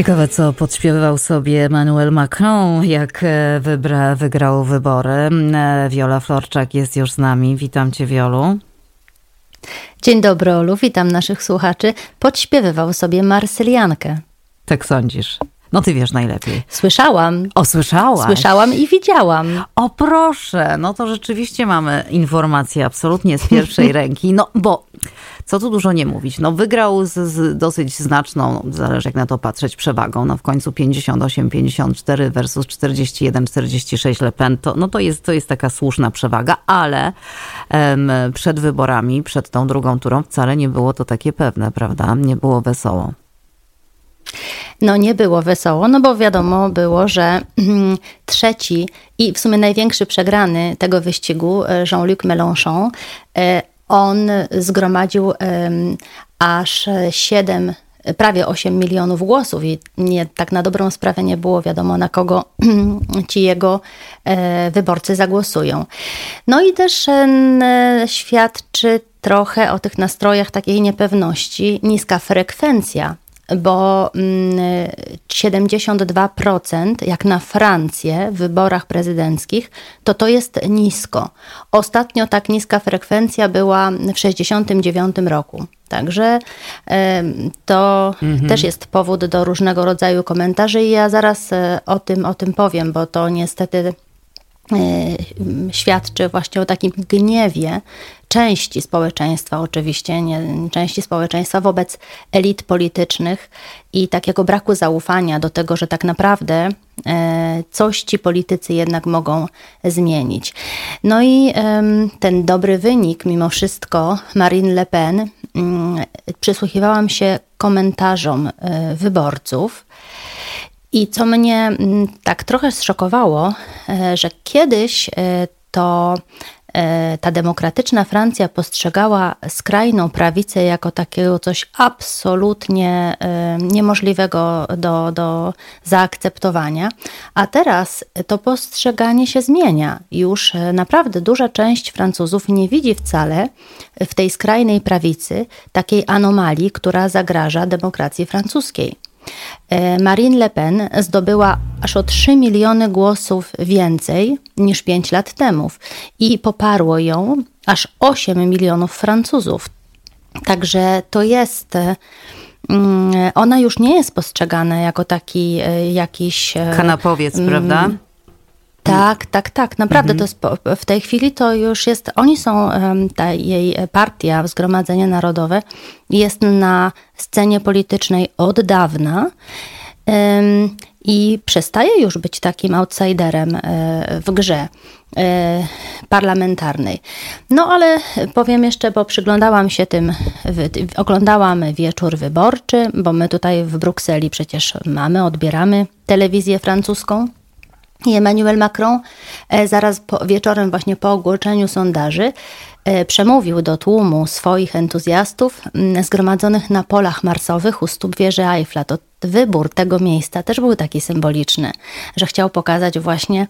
Ciekawe, co podśpiewywał sobie Emmanuel Macron, jak e, wybra, wygrał wybory. E, Wiola Florczak jest już z nami. Witam cię, Wiolu. Dzień dobry, Olu. Witam naszych słuchaczy. Podśpiewywał sobie Marsyliankę. Tak sądzisz? No ty wiesz najlepiej. Słyszałam. O, słyszałaś? Słyszałam i widziałam. O proszę, no to rzeczywiście mamy informacje absolutnie z pierwszej ręki. No bo co tu dużo nie mówić. No wygrał z, z dosyć znaczną, zależy jak na to patrzeć, przewagą. No w końcu 58-54 versus 41-46 Le Pen. To, no to jest, to jest taka słuszna przewaga, ale em, przed wyborami, przed tą drugą turą wcale nie było to takie pewne, prawda? Nie było wesoło. No nie było wesoło, no bo wiadomo było, że mm, trzeci i w sumie największy przegrany tego wyścigu, e, Jean-Luc Mélenchon, e, on zgromadził aż 7 prawie 8 milionów głosów i nie, tak na dobrą sprawę nie było wiadomo, na kogo ci jego e, wyborcy zagłosują. No i też świadczy trochę o tych nastrojach takiej niepewności niska frekwencja bo 72% mm, jak na Francję w wyborach prezydenckich, to to jest nisko. Ostatnio tak niska frekwencja była w 1969 roku. Także to mhm. też jest powód do różnego rodzaju komentarzy i ja zaraz e, o tym, o tym powiem, bo to niestety e, świadczy właśnie o takim gniewie części społeczeństwa, oczywiście, nie, części społeczeństwa wobec elit politycznych i takiego braku zaufania do tego, że tak naprawdę e, coś ci politycy jednak mogą zmienić. No i ten dobry wynik, mimo wszystko, Marine Le Pen, mm, przysłuchiwałam się komentarzom e, wyborców. I co mnie mm, tak trochę zszokowało, e, że kiedyś to ta demokratyczna Francja postrzegała skrajną prawicę jako takiego coś absolutnie e, niemożliwego do, do zaakceptowania, a teraz to postrzeganie się zmienia. Już e, naprawdę duża część Francuzów nie widzi wcale w tej skrajnej prawicy takiej anomalii, która zagraża demokracji francuskiej. E, Marine Le Pen zdobyła aż o 3 miliony głosów więcej niż 5 lat temu i poparło ją aż 8 milionów Francuzów. Także to jest. Mm, ona już nie jest postrzegana jako taki e, jakiś. E, Kanapowiec, mm, prawda? Tak, tak, tak. Naprawdę mhm. to jest, w tej chwili to już jest, oni są, ta jej partia, Zgromadzenie Narodowe jest na scenie politycznej od dawna i przestaje już być takim outsiderem e, w grze e, parlamentarnej. No ale powiem jeszcze, bo przyglądałam się tym, oglądałam wieczór wyborczy, bo my tutaj w Brukseli przecież mamy, odbieramy telewizję francuską. I Emmanuel Macron e, zaraz po, wieczorem, właśnie po ogłoszeniu sondaży, e, przemówił do tłumu swoich entuzjastów zgromadzonych na polach marsowych u stóp wieży Eiffla. To wybór tego miejsca też był taki symboliczny, że chciał pokazać właśnie,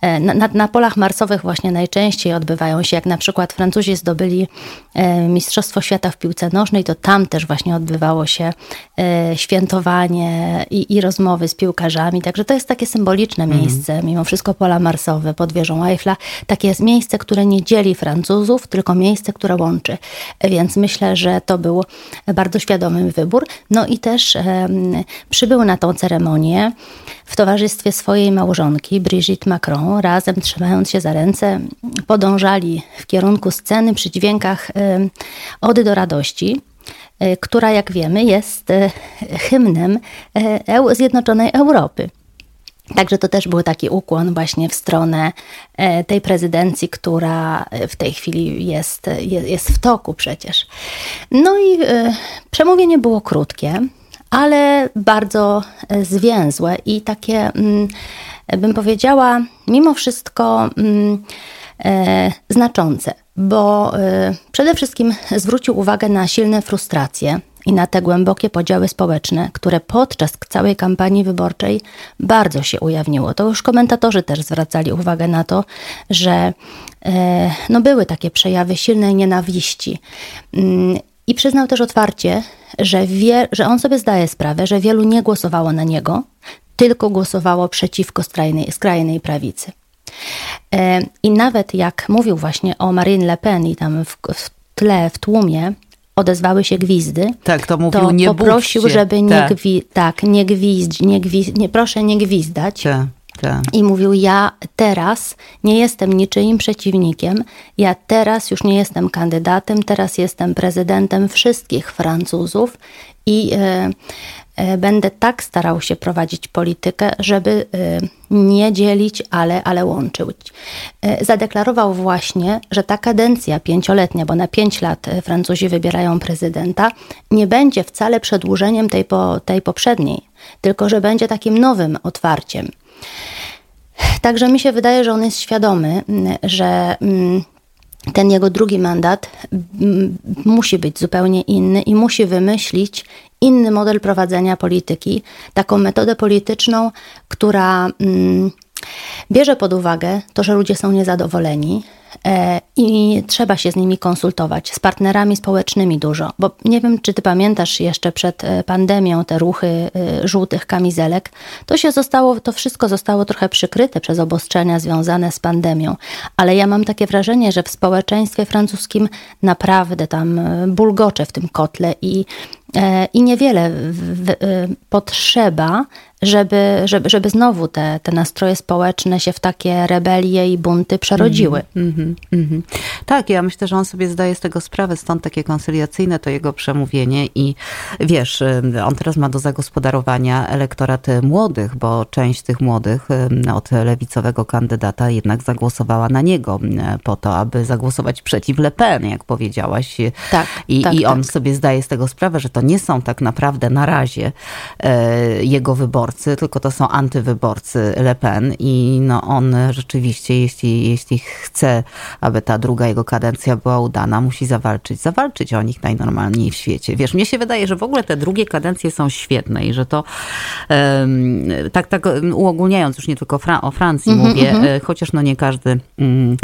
e, na, na, polach marsowych właśnie najczęściej odbywają się, jak na przykład Francuzi zdobyli e, Mistrzostwo Świata w piłce nożnej, to tam też właśnie odbywało się e, świętowanie i, i rozmowy z piłkarzami, także to jest takie symboliczne mhm. miejsce, mimo wszystko pola marsowe pod wieżą Eiffla, takie jest miejsce, które nie dzieli Francuzów, tylko miejsce, które łączy, więc myślę, że to był bardzo świadomy wybór, no i też przybył na tą ceremonię w towarzystwie swojej małżonki Brigitte Macron. Razem trzymając się za ręce, podążali w kierunku sceny przy dźwiękach Ody do radości e, która, jak wiemy, jest e, hymnem e, Zjednoczonej Europy. Także to też był taki ukłon właśnie w stronę tej prezydencji, która w tej chwili jest, jest w toku przecież. No i przemówienie było krótkie ale bardzo e, zwięzłe i takie, mm, bym powiedziała, mimo wszystko mm, e, znaczące, bo e, przede wszystkim zwrócił uwagę na silne frustracje i na te głębokie podziały społeczne, które podczas całej kampanii wyborczej bardzo się ujawniło. To już komentatorzy też zwracali uwagę na to, że no były takie przejawy silnej nienawiści. I przyznał też otwarcie, że, wie, że on sobie zdaje sprawę, że wielu nie głosowało na niego, tylko głosowało przeciwko skrajnej, skrajnej prawicy. E, I nawet jak mówił właśnie o Marine Le Pen i tam w, w tle, w tłumie odezwały się gwizdy, tak, to, mówił, to nie poprosił, bójcie. żeby nie, tak. Gwi- tak, nie gwizd, nie, gwizd, nie proszę nie gwizdać. Tak. I mówił: Ja teraz nie jestem niczyim przeciwnikiem, ja teraz już nie jestem kandydatem, teraz jestem prezydentem wszystkich Francuzów i e, e, będę tak starał się prowadzić politykę, żeby e, nie dzielić, ale, ale łączyć. Zadeklarował właśnie, że ta kadencja pięcioletnia, bo na pięć lat Francuzi wybierają prezydenta, nie będzie wcale przedłużeniem tej, po, tej poprzedniej, tylko że będzie takim nowym otwarciem. Także mi się wydaje, że on jest świadomy, że mm, ten jego drugi mandat mm, musi być zupełnie inny i musi wymyślić inny model prowadzenia polityki, taką metodę polityczną, która mm, bierze pod uwagę to, że ludzie są niezadowoleni, i trzeba się z nimi konsultować, z partnerami społecznymi dużo, bo nie wiem, czy ty pamiętasz jeszcze przed e, pandemią te ruchy e, żółtych kamizelek, to się zostało, to wszystko zostało trochę przykryte przez obostrzenia związane z pandemią, ale ja mam takie wrażenie, że w społeczeństwie francuskim naprawdę tam bulgocze w tym kotle i i niewiele potrzeba, żeby, żeby, żeby znowu te, te nastroje społeczne się w takie rebelie i bunty przerodziły. Mm -hmm, mm -hmm. Tak, ja myślę, że on sobie zdaje z tego sprawę, stąd takie koncyliacyjne to jego przemówienie i wiesz, on teraz ma do zagospodarowania elektorat młodych, bo część tych młodych od lewicowego kandydata jednak zagłosowała na niego po to, aby zagłosować przeciw Le Pen, jak powiedziałaś. Tak, I, tak, i on tak. sobie zdaje z tego sprawę, że to nie są tak naprawdę na razie e, jego wyborcy, tylko to są antywyborcy Le Pen i no on rzeczywiście, jeśli, jeśli chce, aby ta druga jego kadencja była udana, musi zawalczyć, zawalczyć o nich najnormalniej w świecie. Wiesz, mnie się wydaje, że w ogóle te drugie kadencje są świetne i że to tak, tak uogólniając, już nie tylko Fra o Francji mm -hmm, mówię, mm -hmm. chociaż no nie każdy, um,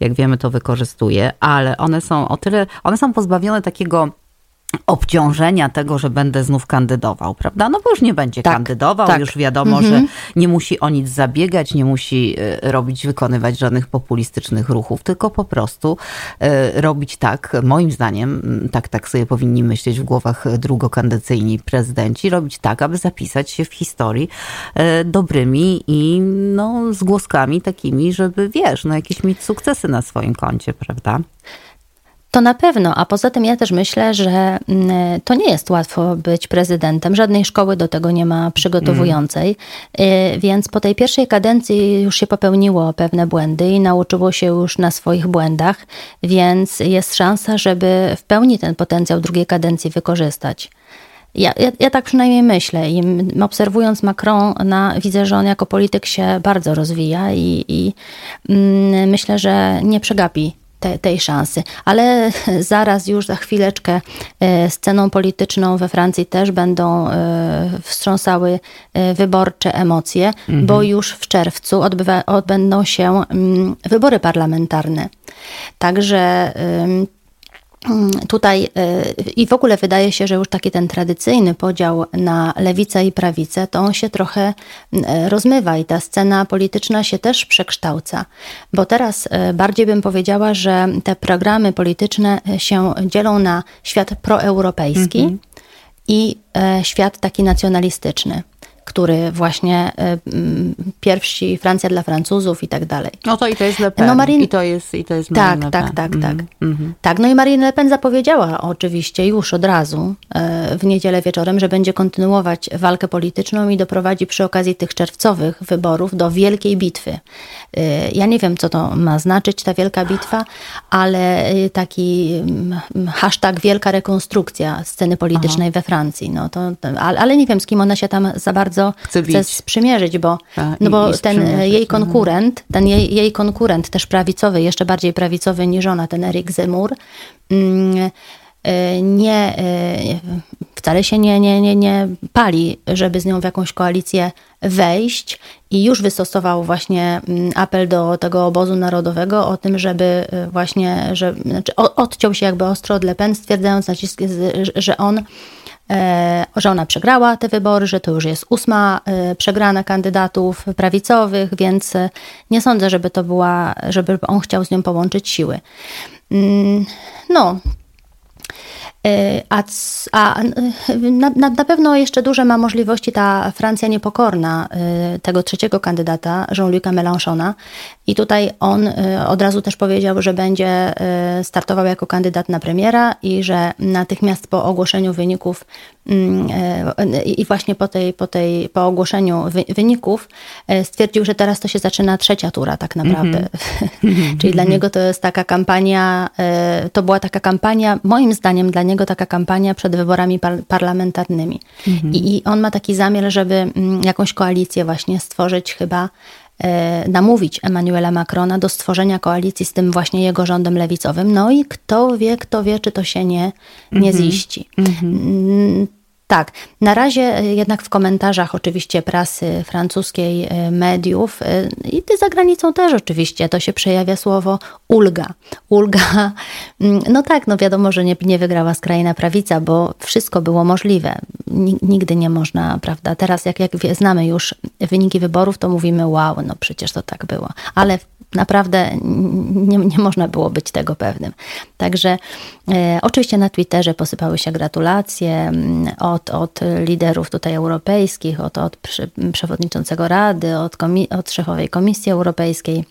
jak wiemy, to wykorzystuje, ale one są o tyle, one są pozbawione takiego obciążenia tego, że będę znów kandydował, prawda? No bo już nie będzie tak, kandydował, tak. już wiadomo, mhm. że nie musi o nic zabiegać, nie musi e, robić, wykonywać żadnych populistycznych ruchów, tylko po prostu e, robić tak, moim zdaniem, tak, tak sobie powinni myśleć w głowach drugokandycyjni prezydenci, robić tak, aby zapisać się w historii e, dobrymi i no, z głoskami takimi, żeby wiesz, no jakieś mieć sukcesy na swoim koncie, prawda? To na pewno, a poza tym ja też myślę, że mm, to nie jest łatwo być prezydentem. Żadnej szkoły do tego nie ma przygotowującej, mm. więc po tej pierwszej kadencji już się popełniło pewne błędy i nauczyło się już na swoich błędach, więc jest szansa, żeby w pełni ten potencjał drugiej kadencji wykorzystać. Ja, ja, ja, tak przynajmniej myślę i obserwując Macrona widzę, że on jako polityk się bardzo rozwija i, i mm, myślę, że nie przegapi te, tej szansy. Ale zaraz, już za chwileczkę e, sceną polityczną we Francji też będą e, wstrząsały e, wyborcze emocje, mhm. bo już w czerwcu odbywa, odbędą się mm, wybory parlamentarne. Także tutaj y, i w ogóle wydaje się, że już taki ten tradycyjny podział na lewicę i prawicę, to on się trochę mm, rozmywa i ta scena polityczna się też przekształca. Bo teraz y, bardziej bym powiedziała, że te programy polityczne y, się dzielą na świat proeuropejski -hmm. i świat taki nacjonalistyczny który właśnie y, pierwsi Francja dla Francuzów i tak dalej. No to i to jest Le Pen. No Marine... I to jest, i to jest tak, tak, tak, tak, mm -hmm. tak. No i Marine Le Pen zapowiedziała oczywiście już od razu y, w niedzielę wieczorem, że będzie kontynuować walkę polityczną i doprowadzi przy okazji tych czerwcowych wyborów do wielkiej bitwy. Y, ja nie wiem, co to ma znaczyć, ta wielka bitwa, ale taki mm, hashtag wielka rekonstrukcja sceny politycznej Aha. we Francji. No to, ale nie wiem, z kim ona się tam za bardzo bardzo chce, chce sprzymierzyć, bo, A, no bo ten jej konkurent, ten jej, jej konkurent też prawicowy, jeszcze bardziej prawicowy niż ona, ten Erik Zemur, mm, nie, wcale się nie, nie, nie, nie pali, żeby z nią w jakąś koalicję wejść i już wystosował właśnie mm, apel do tego obozu narodowego o tym, żeby właśnie, że, znaczy odciął się jakby ostro od Le Pen, stwierdzając nacisk, że on E, że ona przegrała te wybory, że to już jest ósma e, przegrana kandydatów prawicowych, więc e, nie sądzę, żeby to była, żeby on chciał z nią połączyć siły. Mm, no, a, a na, na, pewno jeszcze duże ma możliwości ta Francja niepokorna e, tego trzeciego kandydata, Jean-Luc'a Mélenchona. I tutaj on e, od razu też powiedział, że będzie startował jako kandydat na premiera i że natychmiast po ogłoszeniu wyników mm, i właśnie po, tej, po, tej, po ogłoszeniu wyników stwierdził, że teraz to się zaczyna trzecia tura tak naprawdę. Mm -hmm. Czyli dla niego to jest taka kampania, to była taka kampania, moim zdaniem dla niego niego taka kampania przed wyborami par parlamentarnymi. Mhm. I, I, on ma taki zamiar, żeby mm, jakąś koalicję właśnie stworzyć chyba e, namówić Emmanuela Macrona do stworzenia koalicji z tym właśnie jego rządem lewicowym. No i kto wie, kto wie, czy to się nie, nie mhm. ziści. Mhm. Tak, na razie e, jednak w komentarzach oczywiście prasy francuskiej, e, mediów e, i ty za granicą też oczywiście to się przejawia słowo ulga. Ulga, mm, no tak, no wiadomo, że nie, nie wygrała skrajna prawica, bo wszystko było możliwe. Nigdy nie można, prawda? Teraz jak, jak znamy już wyniki wyborów, to mówimy wow, no przecież to tak było. Ale naprawdę nie, nie można było być tego pewnym. Także e, oczywiście na Twitterze posypały się gratulacje mm, od, od liderów tutaj europejskich, od, od przewodniczącego Rady, od, komi- od szefowej Komisji Europejskiej.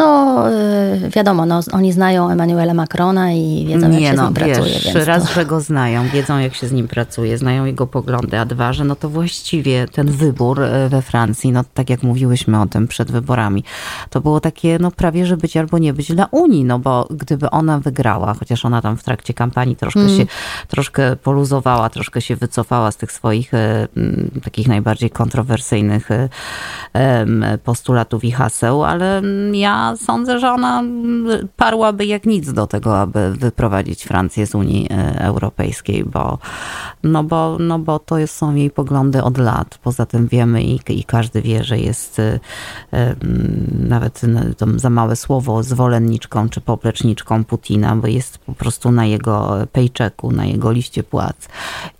No, y, wiadomo, no, oni znają Emmanuela Macrona i wiedzą, nie, jak się no, z nim wiesz, pracuje. Więc raz, to... że go znają, wiedzą, jak się z nim pracuje, znają jego poglądy, a dwa, że no to właściwie ten wybór y, we Francji, no tak jak mówiłyśmy o tym przed wyborami, to było takie, no prawie, że być albo nie być dla Unii, no bo gdyby ona wygrała, chociaż ona tam w trakcie kampanii troszkę mm. się, troszkę poluzowała, troszkę się wycofała z tych swoich y, takich najbardziej kontrowersyjnych postulatów i haseł, ale ja sądzę, że ona parłaby jak nic do tego, aby wyprowadzić Francję z Unii e, Europejskiej, bo, no bo, no bo to jest, są jej poglądy od lat. Poza tym wiemy i, i każdy wie, że jest e, nawet to za małe słowo zwolenniczką czy popleczniczką Putina, bo jest po prostu na jego paychecku, na jego liście płac.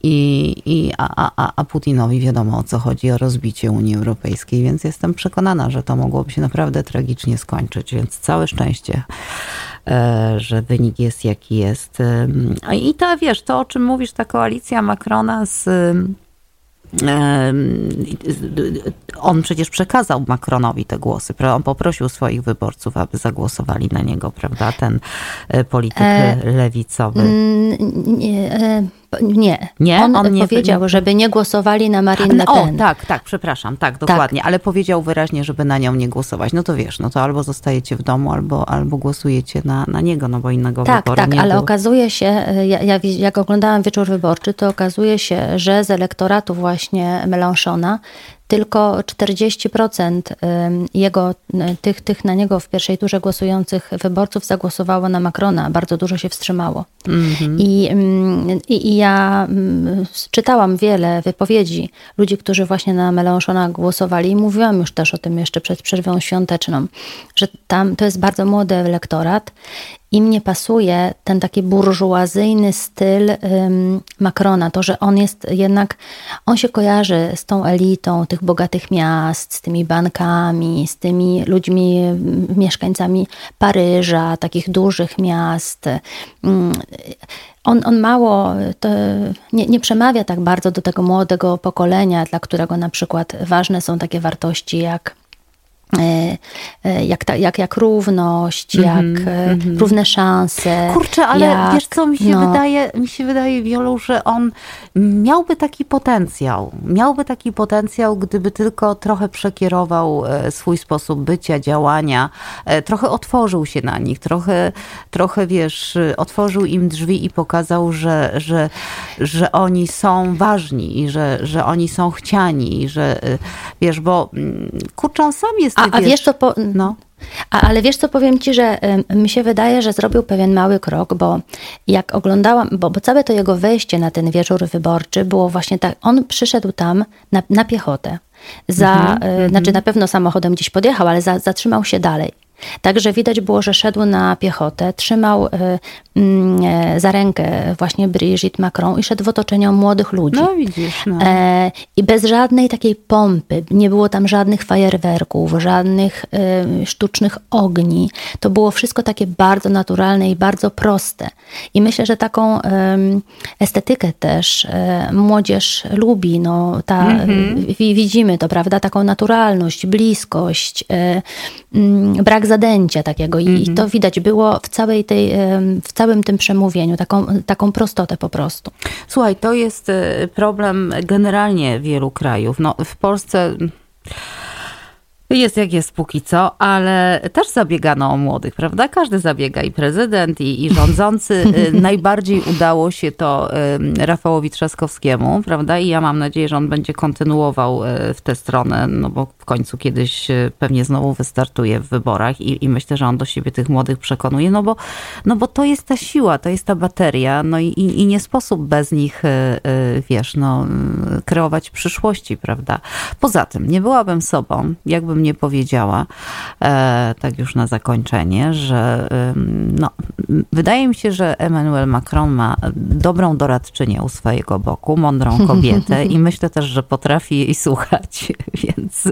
I, i, a, a, a Putinowi wiadomo o co chodzi, o rozbicie Unii Europejskiej, więc jestem przekonana, że to mogłoby się naprawdę tragicznie skończyć więc całe szczęście e, że wynik jest jaki jest. I ta, wiesz, to o czym mówisz, ta koalicja Macrona z on przecież przekazał Macronowi te głosy. On poprosił swoich wyborców, aby zagłosowali na niego, prawda? Ten e, polityk e, lewicowy. Nie, e, nie. nie. On, on nie, powiedział, nie... żeby nie głosowali na Marine Le Pen. O, tak, tak, przepraszam, tak, tak. dokładnie. Tak. Ale powiedział wyraźnie, żeby na nią nie głosować. No to wiesz, no to albo zostajecie w domu, albo, albo głosujecie na, na niego, no bo innego tak, wyboru tak, nie ale było. okazuje się, ja, ja, jak oglądałam wieczór wyborczy, to okazuje się, że z elektoratu właśnie Mélenchona tylko 40% jego, tych, tych na niego w pierwszej turze głosujących wyborców zagłosowało na Macrona. Bardzo dużo się wstrzymało. Mm-hmm. I, i, I, ja czytałam wiele wypowiedzi ludzi, którzy właśnie na Mélenchona głosowali i mówiłam już też o tym jeszcze przed przerwą świąteczną, że tam to jest bardzo młody elektorat im nie pasuje ten taki burżuazyjny styl Macrona, to, że on jest jednak, on się kojarzy z tą elitą tych bogatych miast, z tymi bankami, z tymi ludźmi, mieszkańcami Paryża, takich dużych miast. Um, on, on mało, nie, nie przemawia tak bardzo do tego młodego pokolenia, dla którego na przykład ważne są takie wartości jak jak, ta, jak, jak równość, -hmm, jak mm -hmm. równe szanse. Kurczę, ale jak, wiesz co, mi się, no, wydaje, mi się wydaje, Wiolu, że on miałby taki potencjał. Miałby taki potencjał, gdyby tylko trochę przekierował swój sposób bycia, działania, trochę otworzył się na nich, trochę, trochę wiesz, otworzył im drzwi i pokazał, że, że, że oni są ważni i że, że oni są chciani i że, wiesz, bo mm, kurczę, on sam jest a, a wiesz, co po, no. A, ale wiesz co, powiem ci, że y, mi się wydaje, że zrobił pewien mały krok, bo jak oglądałam, bo, bo całe to jego wejście na ten wieczór wyborczy było właśnie tak, on przyszedł tam na, na piechotę. Za, Mhm, y, znaczy na pewno samochodem gdzieś podjechał, ale za, zatrzymał się dalej. Także widać było, że szedł na piechotę, trzymał y, mm, e, za rękę właśnie Brigitte Macron i szedł w otoczeniu młodych ludzi. No widzisz, no. E, I bez żadnej takiej pompy, nie było tam żadnych fajerwerków, żadnych e, sztucznych ogni. To było wszystko takie bardzo naturalne i bardzo proste. I myślę, że taką estetykę też e, młodzież lubi. No, ta, wi- widzimy to, prawda? Taką naturalność, bliskość, mm, brak zadęcia takiego. I, I to widać było w, całej tej, w całym tym przemówieniu, taką, taką prostotę po prostu. Słuchaj, to jest e, problem generalnie wielu krajów. No, w Polsce jest jak jest póki co, ale też zabiegano o młodych, prawda? Każdy zabiega i prezydent, i, i rządzący. E, Najbardziej udało się to Rafałowi Trzaskowskiemu, prawda? I ja mam nadzieję, że on będzie kontynuował e, w tę stronę, no bo w końcu kiedyś e, pewnie znowu wystartuje w wyborach i, i myślę, że on do siebie tych młodych przekonuje, no bo, no bo to jest ta siła, to jest ta bateria, no i, i i nie sposób bez nich, wiesz, no, kreować przyszłości, prawda? Poza tym, nie byłabym sobą, jakbym nie powiedziała, e, tak już na zakończenie, że no, wydaje mi się, że Emmanuel Macron ma dobrą doradczynię u swojego boku, mądrą kobietę i myślę też, że potrafi jej słuchać, więc,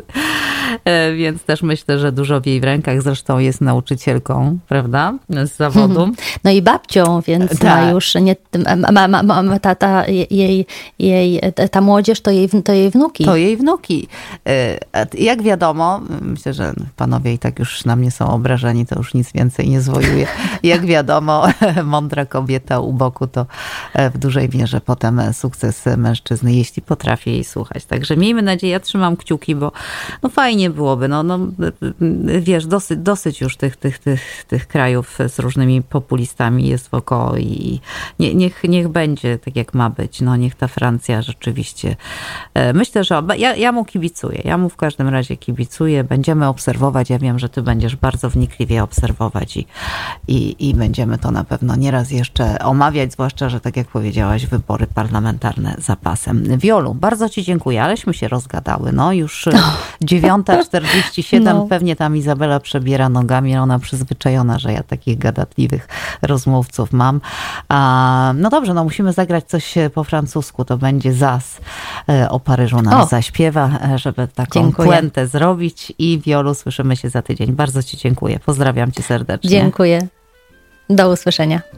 e, więc też myślę, że dużo w jej rękach, zresztą jest nauczycielką, prawda, z zawodu. No i babcią, więc ma Tak. już nie, ma, ma, ma, ma ta, ta, jej, jej, ta młodzież to jej, to jej wnuki. To jej wnuki. E, Jak wiadomo, myślę, że panowie i tak już na mnie są obrażeni, to już nic więcej nie zwojuje. Jak wiadomo, mądra kobieta u boku to e, w dużej mierze potem sukces mężczyzny, jeśli potrafi jej słuchać. Także miejmy nadzieję, ja trzymam kciuki, bo no fajnie byłoby. No, no, wiesz, dosyć, dosyć już tych, tych, tych, tych krajów z różnymi populistami jest wokoło i nie, niech, niech będzie tak, jak ma być. No, niech ta Francja rzeczywiście. e, Myślę, że ja, ja mu kibicuję. Ja mu w każdym razie kibicuję. Będziemy obserwować. Ja wiem, że ty będziesz bardzo wnikliwie obserwować i, i, i będziemy to na pewno nieraz jeszcze omawiać, zwłaszcza, że tak jak powiedziałaś, wybory parlamentarne za pasem. Wiolu, bardzo ci dziękuję, aleśmy się rozgadały. No już e, 9.47, No. pewnie tam Izabela przebiera nogami, ona przyzwyczajona, że ja takich gadatliwych rozmówców mam. A, no dobrze, no musimy zagrać coś e, po francusku, to będzie Zas e, o Paryżu nam O. zaśpiewa, e, żeby taką Dziękuję. puentę zrobić i Wiolu, słyszymy się za tydzień. Bardzo ci dziękuję, pozdrawiam cię serdecznie. Dziękuję. Do usłyszenia.